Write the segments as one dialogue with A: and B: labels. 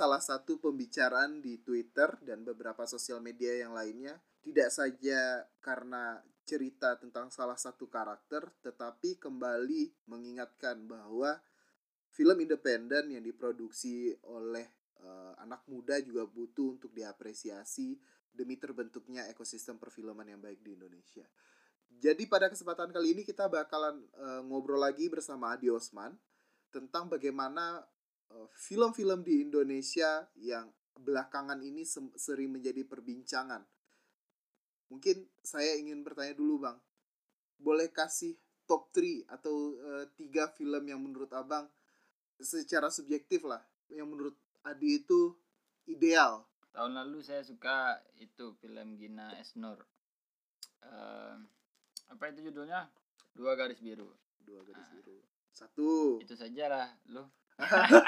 A: salah satu pembicaraan di Twitter dan beberapa sosial media yang lainnya. Tidak saja karena cerita tentang salah satu karakter, tetapi kembali mengingatkan bahwa film independen yang diproduksi oleh uh, anak muda juga butuh untuk diapresiasi demi terbentuknya ekosistem perfilman yang baik di Indonesia. Jadi pada kesempatan kali ini kita bakalan uh, ngobrol lagi bersama Adi Osman tentang bagaimana film-film di Indonesia yang belakangan ini sering menjadi perbincangan. Mungkin saya ingin bertanya dulu Bang, boleh kasih top 3 atau uh, tiga film yang menurut Abang secara subjektif lah, yang menurut Adi itu ideal.
B: Tahun lalu saya suka itu film Gina Esnur. Uh, apa itu judulnya? Dua garis biru.
A: Dua garis nah, biru. Satu.
B: Itu saja lah, loh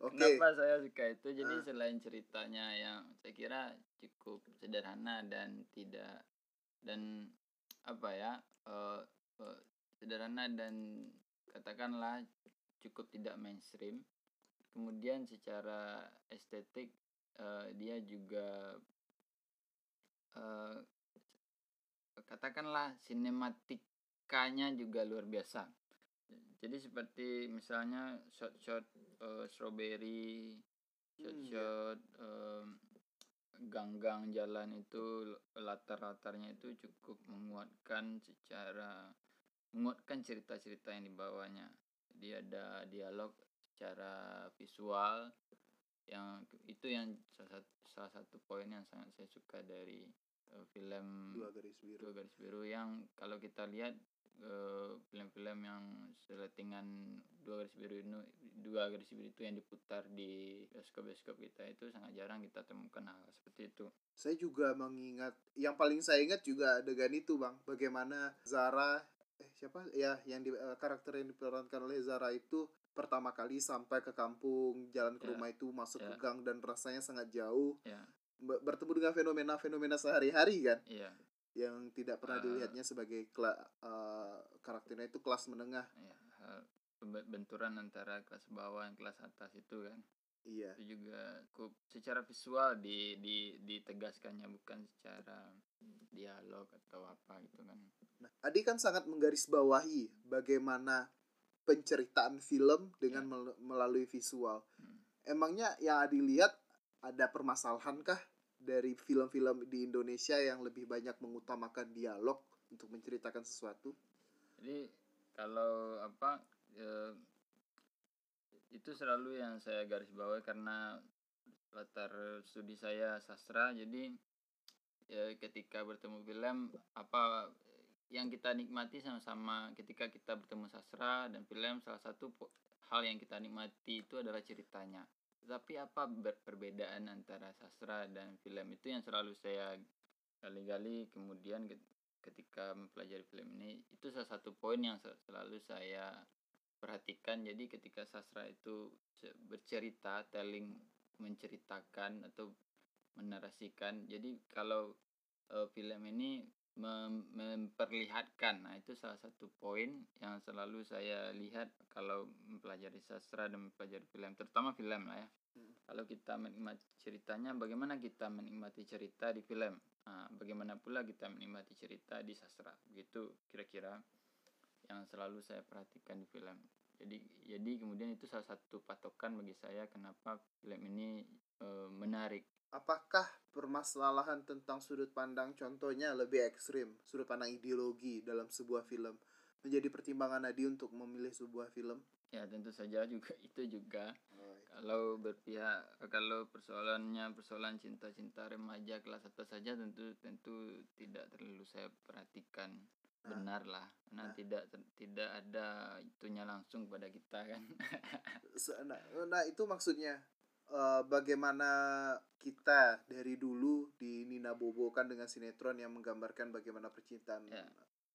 A: okay.
B: Kenapa saya suka itu? Jadi uh. selain ceritanya yang saya kira cukup sederhana dan tidak dan apa ya uh, uh, sederhana dan katakanlah cukup tidak mainstream. Kemudian secara estetik uh, dia juga uh, katakanlah sinematikanya juga luar biasa jadi seperti misalnya shot-shot uh, strawberry shot-shot um, gang-gang jalan itu latar-latarnya itu cukup menguatkan secara menguatkan cerita-cerita yang dibawanya. Jadi ada dialog secara visual yang itu yang salah satu, salah satu poin yang sangat saya suka dari uh, film
A: dua garis biru.
B: Dua garis biru yang kalau kita lihat Eh, film-film yang seletingan dua garis biru itu dua garis biru itu yang diputar di bioskop-bioskop kita itu sangat jarang kita temukan hal seperti itu.
A: Saya juga mengingat yang paling saya ingat juga adegan itu bang, bagaimana Zara eh siapa ya yang di uh, karakter yang diperankan oleh Zara itu pertama kali sampai ke kampung jalan ke yeah. rumah itu masuk yeah. ke gang dan rasanya sangat jauh
B: yeah.
A: bertemu dengan fenomena-fenomena sehari-hari kan
B: yeah
A: yang tidak pernah uh, dilihatnya sebagai kela, uh, karakternya itu kelas menengah.
B: Ya, benturan antara kelas bawah dan kelas atas itu kan.
A: Iya.
B: Itu juga cukup secara visual di di ditegaskannya bukan secara dialog atau apa gitu kan.
A: Nah, Adi kan sangat menggarisbawahi bagaimana penceritaan film dengan ya. melalui visual. Hmm. Emangnya yang Adi lihat ada permasalahankah dari film-film di Indonesia yang lebih banyak mengutamakan dialog untuk menceritakan sesuatu?
B: Jadi kalau apa e, itu selalu yang saya garis bawahi karena latar studi saya sastra jadi ya, ketika bertemu film apa yang kita nikmati sama-sama ketika kita bertemu sastra dan film salah satu hal yang kita nikmati itu adalah ceritanya tapi apa perbedaan antara sastra dan film itu yang selalu saya gali-gali kemudian ketika mempelajari film ini itu salah satu poin yang selalu saya perhatikan. Jadi ketika sastra itu bercerita telling menceritakan atau menarasikan jadi kalau uh, film ini mem memperlihatkan. Nah itu salah satu poin yang selalu saya lihat kalau mempelajari sastra dan mempelajari film terutama film lah ya. Hmm. kalau kita menikmati ceritanya bagaimana kita menikmati cerita di film? Nah, bagaimana pula kita menikmati cerita di sastra? Begitu kira-kira yang selalu saya perhatikan di film. Jadi jadi kemudian itu salah satu patokan bagi saya kenapa film ini e, menarik.
A: Apakah permasalahan tentang sudut pandang contohnya lebih ekstrim sudut pandang ideologi dalam sebuah film. Menjadi pertimbangan Nadi untuk memilih sebuah film?
B: Ya tentu saja juga itu juga. Oh, kalau berpihak kalau persoalannya persoalan cinta-cinta remaja kelas atas saja tentu tentu tidak terlalu saya perhatikan. Nah. benar lah. Nah, nah. tidak tidak ada itunya langsung pada kita kan.
A: Nah, nah itu maksudnya uh, bagaimana kita dari dulu di Nina Bobo kan dengan sinetron yang menggambarkan bagaimana percintaan yeah.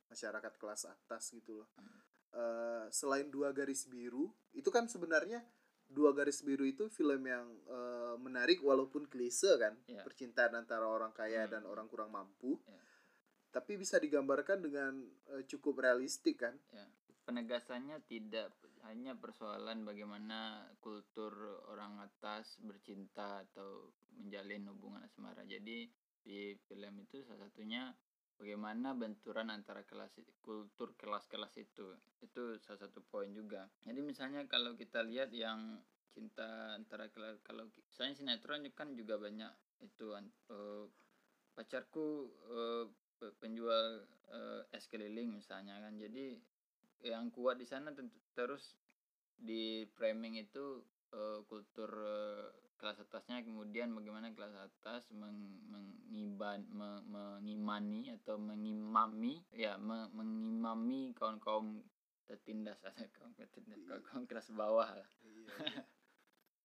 A: masyarakat kelas atas gitu loh. Hmm. Uh, selain dua garis biru, itu kan sebenarnya dua garis biru itu film yang uh, menarik walaupun klise kan, yeah. percintaan antara orang kaya hmm. dan orang kurang mampu. Yeah. Tapi bisa digambarkan dengan uh, cukup realistik kan.
B: Yeah. penegasannya tidak hanya persoalan bagaimana kultur orang atas bercinta atau menjalin hubungan asmara. Jadi di film itu salah satunya bagaimana benturan antara kelas kultur kelas-kelas itu. Itu salah satu poin juga. Jadi misalnya kalau kita lihat yang cinta antara kelas kalau misalnya sinetron kan juga banyak itu uh, pacarku uh, penjual uh, es keliling misalnya kan. Jadi yang kuat di sana tentu terus di framing itu uh, kultur uh, kelas atasnya kemudian bagaimana kelas atas meng, mengiban me, mengimani atau mengimami ya me, mengimami kaum kaum tertindas atau kaum tertindas kaum, kaum kelas bawah lah. Iya, iya.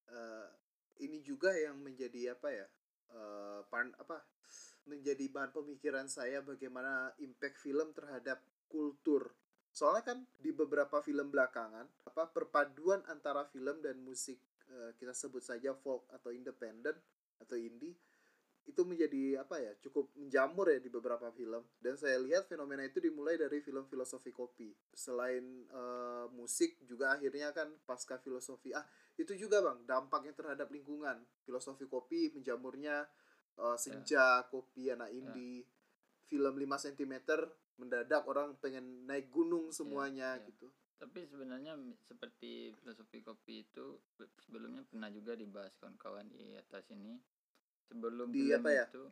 A: uh, ini juga yang menjadi apa ya uh, pan apa menjadi bahan pemikiran saya bagaimana impact film terhadap kultur soalnya kan di beberapa film belakangan apa perpaduan antara film dan musik uh, kita sebut saja folk atau independent atau indie itu menjadi apa ya cukup menjamur ya di beberapa film dan saya lihat fenomena itu dimulai dari film filosofi kopi selain uh, musik juga akhirnya kan pasca filosofi ah itu juga bang dampaknya terhadap lingkungan filosofi kopi menjamurnya uh, senja ya. kopi anak ya. indie ya. film 5 cm mendadak orang pengen naik gunung semuanya yeah, yeah. gitu.
B: Tapi sebenarnya seperti filosofi kopi itu sebelumnya pernah juga dibahas kawan-kawan di atas ini. Sebelum
A: di apa ya?
B: itu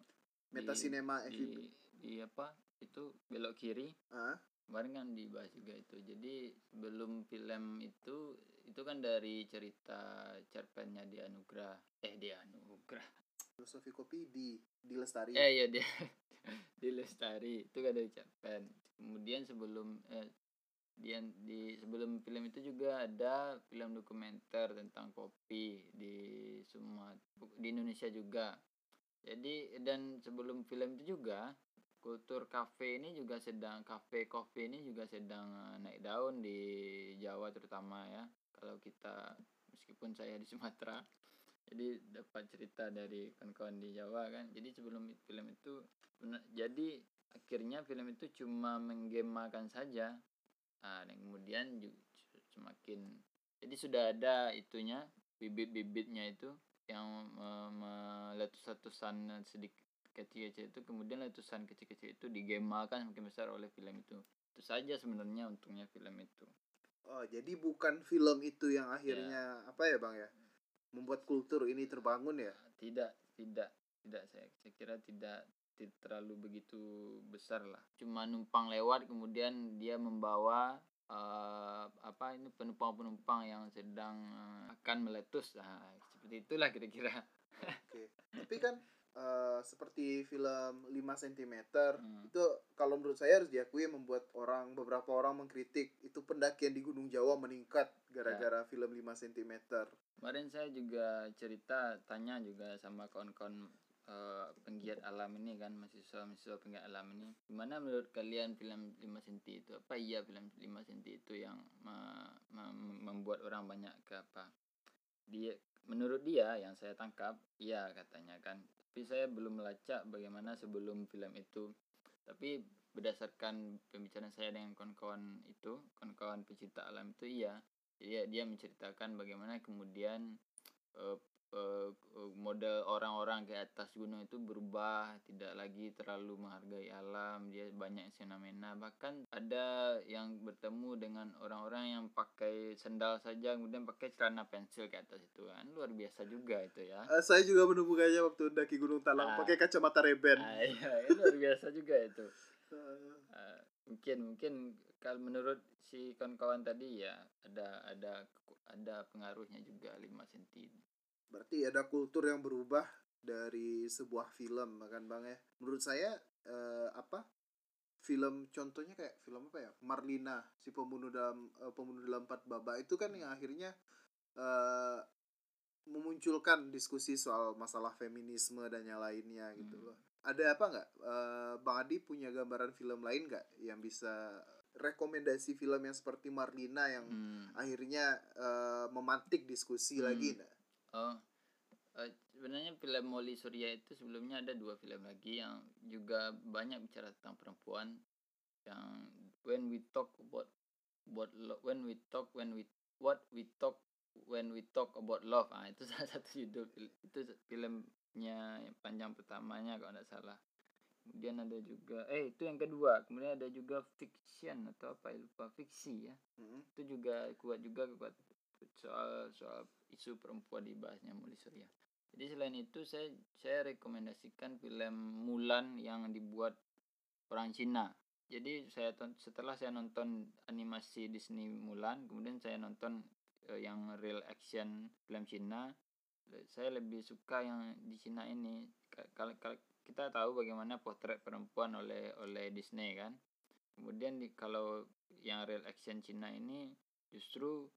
A: meta di, cinema
B: di, di apa? Itu belok kiri. Uh? kemarin kan dibahas juga itu. Jadi sebelum film itu itu kan dari cerita cerpennya di anugerah eh di anugerah
A: filosofi kopi di di lestari.
B: Eh iya dia di Lestari. Itu kan dari cerpen kemudian sebelum eh, di, di sebelum film itu juga ada film dokumenter tentang kopi di semua di Indonesia juga. Jadi dan sebelum film itu juga kultur kafe ini juga sedang kafe kopi ini juga sedang eh, naik daun di Jawa terutama ya. Kalau kita meskipun saya di Sumatera jadi dapat cerita dari kawan-kawan di Jawa kan. Jadi sebelum film itu jadi akhirnya film itu cuma menggemakan saja. Nah, dan kemudian semakin jadi sudah ada itunya bibit-bibitnya itu yang meletus-letusan sedikit kecil-kecil itu kemudian letusan kecil-kecil itu digemakan semakin besar oleh film itu. Itu saja sebenarnya untungnya film itu.
A: Oh jadi bukan film itu yang akhirnya ya. apa ya bang ya membuat kultur ini terbangun ya?
B: Tidak tidak tidak. Saya, saya kira tidak tidak terlalu begitu besar lah. Cuma numpang lewat kemudian dia membawa uh, apa ini penumpang-penumpang yang sedang uh, akan meletus. Nah, seperti itulah kira-kira.
A: Oke. Tapi kan uh, seperti film 5 cm hmm. itu kalau menurut saya harus diakui membuat orang beberapa orang mengkritik itu pendakian di Gunung Jawa meningkat gara-gara ya. film 5 cm.
B: Kemarin saya juga cerita tanya juga sama kawan-kawan uh, penggiat alam ini kan mahasiswa-mahasiswa penggiat alam ini gimana menurut kalian film 5 cm itu apa iya film 5 cm itu yang me me membuat orang banyak ke apa dia menurut dia yang saya tangkap iya katanya kan. Tapi saya belum melacak bagaimana sebelum film itu. Tapi berdasarkan pembicaraan saya dengan kawan-kawan itu kawan-kawan pecinta alam itu iya. Jadi dia menceritakan bagaimana kemudian uh, uh, model orang-orang ke atas gunung itu berubah tidak lagi terlalu menghargai alam dia banyak fenomena. Bahkan ada yang bertemu dengan orang-orang yang pakai sendal saja kemudian pakai celana pensil ke atas itu kan. Luar biasa juga itu ya.
A: Uh, saya juga menemukannya waktu daki gunung talang uh, pakai kacamata reben
B: uh, iya, luar biasa juga itu. Uh, mungkin mungkin kalau menurut si kawan-kawan tadi ya ada ada ada pengaruhnya juga 5 cm
A: berarti ada kultur yang berubah dari sebuah film kan bang ya menurut saya eh, apa film contohnya kayak film apa ya Marlina si pembunuh dalam eh, pembunuh dalam empat baba itu kan yang akhirnya eh, memunculkan diskusi soal masalah feminisme dan yang lainnya gitu hmm. loh ada apa nggak eh, bang Adi punya gambaran film lain nggak yang bisa rekomendasi film yang seperti Marlina yang hmm. akhirnya uh, memantik diskusi hmm. lagi nah?
B: Oh, uh, sebenarnya film Molly Surya itu sebelumnya ada dua film lagi yang juga banyak bicara tentang perempuan. Yang when we talk about what lo- when we talk when we what we talk when we talk about love. Ah itu salah satu judul itu filmnya yang panjang pertamanya kalau tidak salah. Kemudian ada juga eh itu yang kedua. Kemudian ada juga fiction atau apa lupa fiksi ya.
A: Mm-mm.
B: itu juga kuat juga kuat soal soal isu perempuan dibahasnya Muli Surya. Jadi selain itu saya saya rekomendasikan film Mulan yang dibuat orang Cina. Jadi saya setelah saya nonton animasi Disney Mulan, kemudian saya nonton eh, yang real action film Cina. Saya lebih suka yang di Cina ini. Ka- Kalau kita tahu bagaimana potret perempuan oleh oleh Disney kan. Kemudian di, kalau yang real action Cina ini justru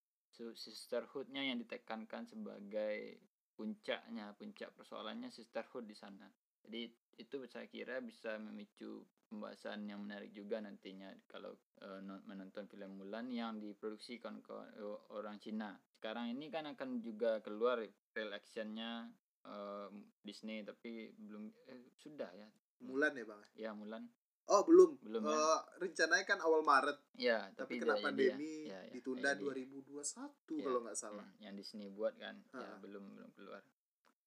B: sisterhoodnya yang ditekankan sebagai puncaknya puncak persoalannya sisterhood di sana. Jadi itu saya kira bisa memicu pembahasan yang menarik juga nantinya kalau non- menonton film Mulan yang diproduksi kawan-kawan eh, orang Cina. Sekarang ini kan akan juga keluar real actionnya eh, Disney tapi belum eh, sudah ya.
A: Mulan ya bang?
B: Ya Mulan
A: oh belum
B: Belum,
A: Eh,
B: ya.
A: rencananya kan awal Maret
B: ya
A: tapi,
B: tapi
A: kena
B: ya.
A: pandemi
B: Ya, ya,
A: ditunda
B: jadi.
A: 2021
B: Ya,
A: kalau nggak salah
B: Hmm, yang Disney buat kan ya belum belum keluar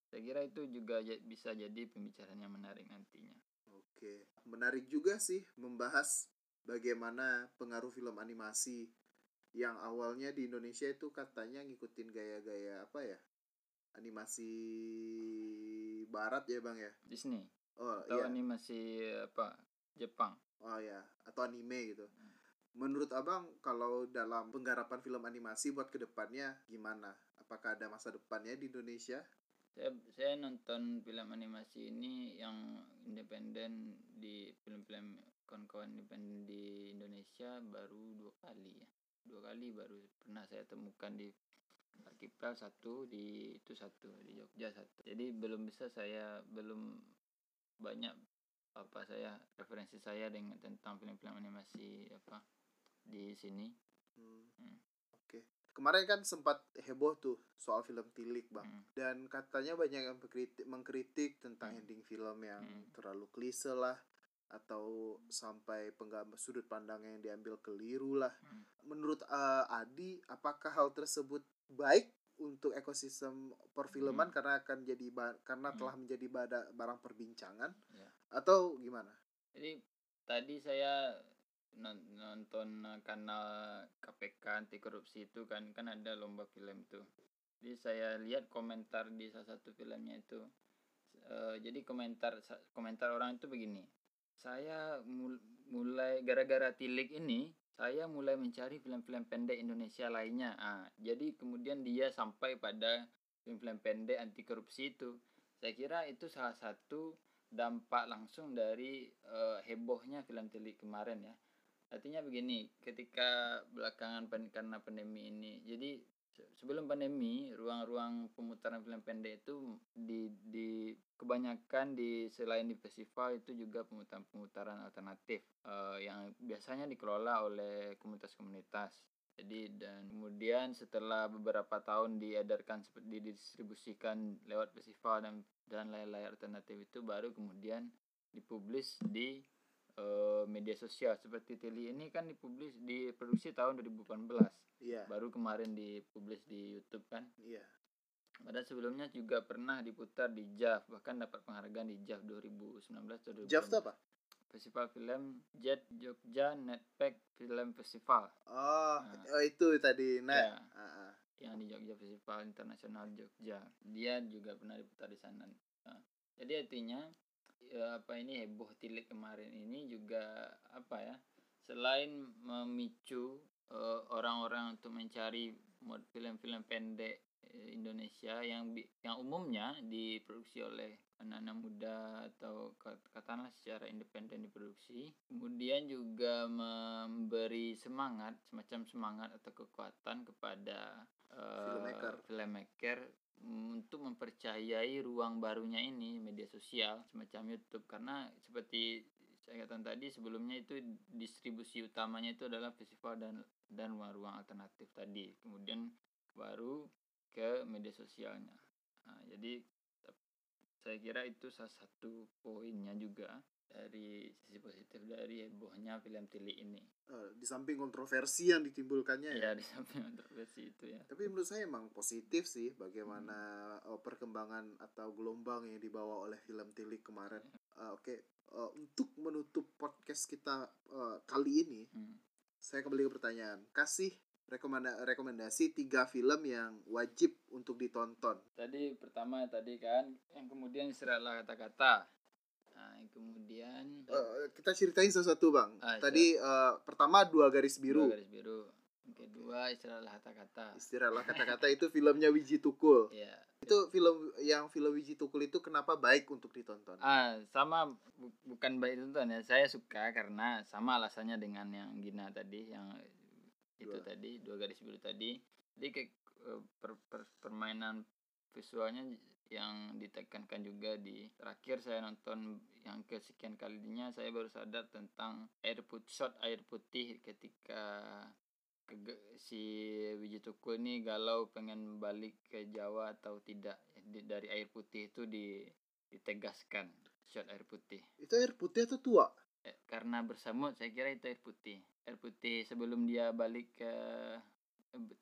B: saya kira itu juga ja- bisa jadi pembicaraan yang menarik nantinya
A: Oke, menarik juga sih membahas bagaimana pengaruh film animasi yang awalnya di Indonesia itu katanya ngikutin gaya-gaya apa ya? Animasi barat ya, Bang ya?
B: Disney
A: Oh,
B: atau
A: iya.
B: animasi apa Jepang
A: Oh ya, atau anime gitu. Menurut Abang kalau dalam penggarapan film animasi buat ke depannya gimana? Apakah ada masa depannya di Indonesia?
B: saya saya nonton film animasi ini yang independen di film-film kawan-kawan independen di Indonesia baru dua kali ya dua kali baru pernah saya temukan di Archipel satu di itu satu di Jogja satu jadi belum bisa saya belum banyak apa saya referensi saya dengan tentang film-film animasi apa di sini
A: Hmm.
B: Hmm.
A: Oke. Kemarin kan sempat heboh tuh soal film Tilik, Bang.
B: Hmm.
A: dan katanya banyak yang mengkritik, mengkritik tentang
B: Hmm.
A: ending film yang
B: Hmm.
A: terlalu klise lah atau sampai penggambar sudut pandang yang diambil keliru lah.
B: Hmm.
A: Menurut eh, Adi, apakah hal tersebut baik untuk ekosistem perfilman
B: Hmm.
A: karena akan jadi karena
B: Hmm.
A: telah menjadi barang perbincangan. Atau gimana?
B: Jadi tadi saya non- nonton eh, kanal KPK anti korupsi itu kan kan ada lomba film tuh. Jadi saya lihat komentar di salah satu filmnya itu. Eh, jadi komentar komentar orang itu begini. Saya mul- mulai gara-gara tilik ini saya mulai mencari film-film pendek Indonesia lainnya. Ah, jadi kemudian dia sampai pada film-film pendek anti korupsi itu. Saya kira itu salah satu dampak langsung dari eh, hebohnya film Tilik kemarin ya. Artinya begini, ketika belakangan pen- karena pandemi ini, jadi se- sebelum pandemi ruang-ruang pemutaran film pendek itu di di kebanyakan di selain di festival itu juga pemutaran-pemutaran alternatif eh, yang biasanya dikelola oleh komunitas-komunitas. Jadi dan kemudian setelah beberapa tahun diedarkan seperti didistribusikan lewat festival dan dan layar-layar alternatif itu baru kemudian dipublis di eh, media sosial seperti Tili ini kan dipublis diproduksi tahun 2018
A: Iya,
B: baru kemarin dipublis di YouTube kan
A: iya.
B: Padahal sebelumnya juga pernah diputar di JAV bahkan dapat penghargaan di JAV 2019 atau 2020.
A: Jav itu apa?
B: Festival Film Jet Jogja Netpack Film Festival
A: Oh,
B: Nah.
A: oh, itu tadi. Nah,
B: Ya.
A: ah, ah.
B: yang di Jogja Festival Internasional Jogja. Dia juga pernah diputar di sana. Nah, jadi artinya ya, apa ini heboh tilik kemarin ini juga apa ya? Selain memicu eh, orang-orang untuk mencari film-film pendek Indonesia yang yang umumnya diproduksi oleh anak-anak muda atau kat- katakanlah secara independen diproduksi. Kemudian juga memberi semangat semacam semangat atau kekuatan kepada eh,
A: Filmmaker.
B: filmmaker untuk mempercayai ruang barunya ini media sosial semacam YouTube. Karena seperti saya katakan tadi sebelumnya itu distribusi utamanya itu adalah festival dan dan ruang-ruang alternatif tadi. Kemudian baru ke media sosialnya Nah, jadi saya kira itu salah satu poinnya juga dari sisi positif dari hebohnya film Tili ini.
A: Uh, di samping kontroversi yang ditimbulkannya
B: ya. Ya di samping kontroversi itu ya.
A: Tapi menurut saya emang positif sih bagaimana hmm. perkembangan atau gelombang yang dibawa oleh film Tili kemarin. Uh, Oke, okay. uh, untuk menutup podcast kita uh, kali ini, hmm. saya kembali ke pertanyaan. Kasih rekomenda rekomendasi tiga film yang wajib untuk ditonton.
B: Tadi pertama tadi kan, yang kemudian istirahatlah kata-kata. Nah, kemudian
A: uh, kita ceritain sesuatu bang. Ah, Tadi uh, pertama dua garis biru.
B: Dua garis biru. Kedua istirahatlah kata-kata.
A: Istirahatlah kata-kata itu filmnya Wiji Tukul. Iya. Itu film yang film Wiji Tukul itu kenapa baik untuk ditonton?
B: Ah sama bu bukan baik ditonton ya. Saya suka karena sama alasannya dengan yang Gina tadi yang itu tadi dua garis biru tadi. Jadi kayak eh, per, per, permainan visualnya yang ditekankan juga di terakhir saya nonton yang kesekian kalinya saya baru sadar tentang air put shot air putih ketika ke, si Wijitukul ini galau pengen balik ke Jawa atau tidak di, dari air putih itu di, ditegaskan shot air putih.
A: Itu air putih atau tua
B: eh, karena bersamut saya kira itu air putih air putih sebelum dia balik ke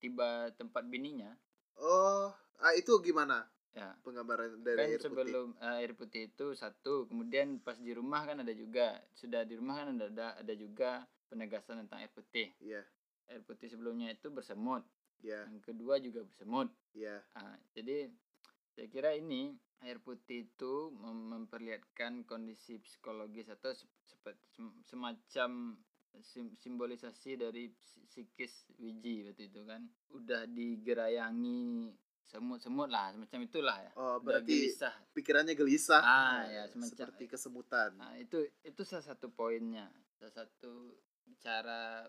B: tiba tempat bininya
A: oh ah, itu gimana
B: ya
A: penggambaran dari kan
B: air sebelum putih. Uh, air putih itu satu kemudian pas di rumah kan ada juga sudah di rumah kan ada ada juga penegasan tentang air putih
A: yeah.
B: air putih sebelumnya itu bersemut
A: yeah.
B: yang kedua juga bersemut
A: yeah.
B: uh, jadi saya kira ini air putih itu mem memperlihatkan kondisi psikologis atau semacam sim simbolisasi dari psikis Wiji waktu itu kan. Udah digerayangi semut-semut lah semacam itulah ya.
A: Oh berarti gelisah. pikirannya gelisah.
B: Ah ya semacam
A: seperti kesemutan.
B: Nah itu itu salah satu poinnya. Salah satu cara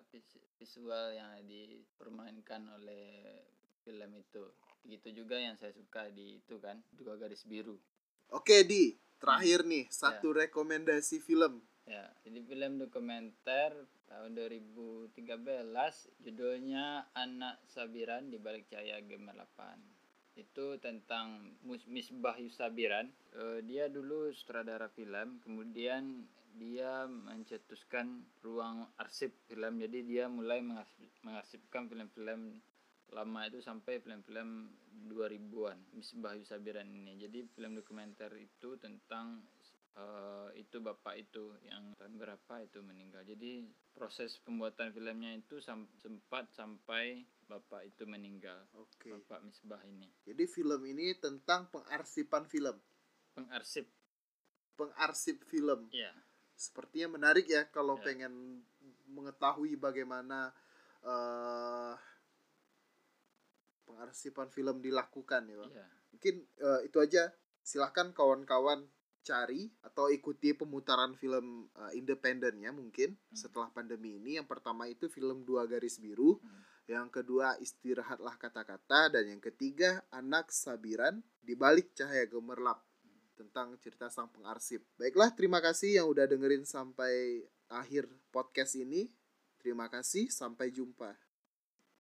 B: visual yang dipermainkan oleh film itu begitu juga yang saya suka di itu kan dua garis biru
A: oke di terakhir nih satu ya. rekomendasi film
B: ya jadi film dokumenter tahun 2013 judulnya Anak Sabiran di Balik Cahaya Gemerlapan itu tentang Misbah Yusabiran. Uh, dia dulu sutradara film, kemudian dia mencetuskan ruang arsip film. Jadi dia mulai mengarsipkan film-film lama itu sampai film-film 2000-an Misbah Yusabiran ini. Jadi film dokumenter itu tentang uh, itu bapak itu yang tahun berapa itu meninggal. Jadi proses pembuatan filmnya itu sam sempat sampai bapak itu meninggal.
A: Okay.
B: Bapak Misbah ini.
A: Jadi film ini tentang pengarsipan film.
B: Pengarsip.
A: Pengarsip film.
B: Iya.
A: Sepertinya menarik ya kalau ya. pengen mengetahui bagaimana uh, pengarsipan film dilakukan ya, Bang.
B: Ya.
A: Mungkin uh, itu aja. Silahkan kawan-kawan cari atau ikuti pemutaran film uh, independennya mungkin hmm. setelah pandemi ini. Yang pertama itu film Dua Garis Biru, hmm. yang kedua Istirahatlah Kata-kata dan yang ketiga Anak Sabiran di balik cahaya gemerlap hmm. tentang cerita sang pengarsip. Baiklah, terima kasih yang udah dengerin sampai akhir podcast ini. Terima kasih, sampai jumpa.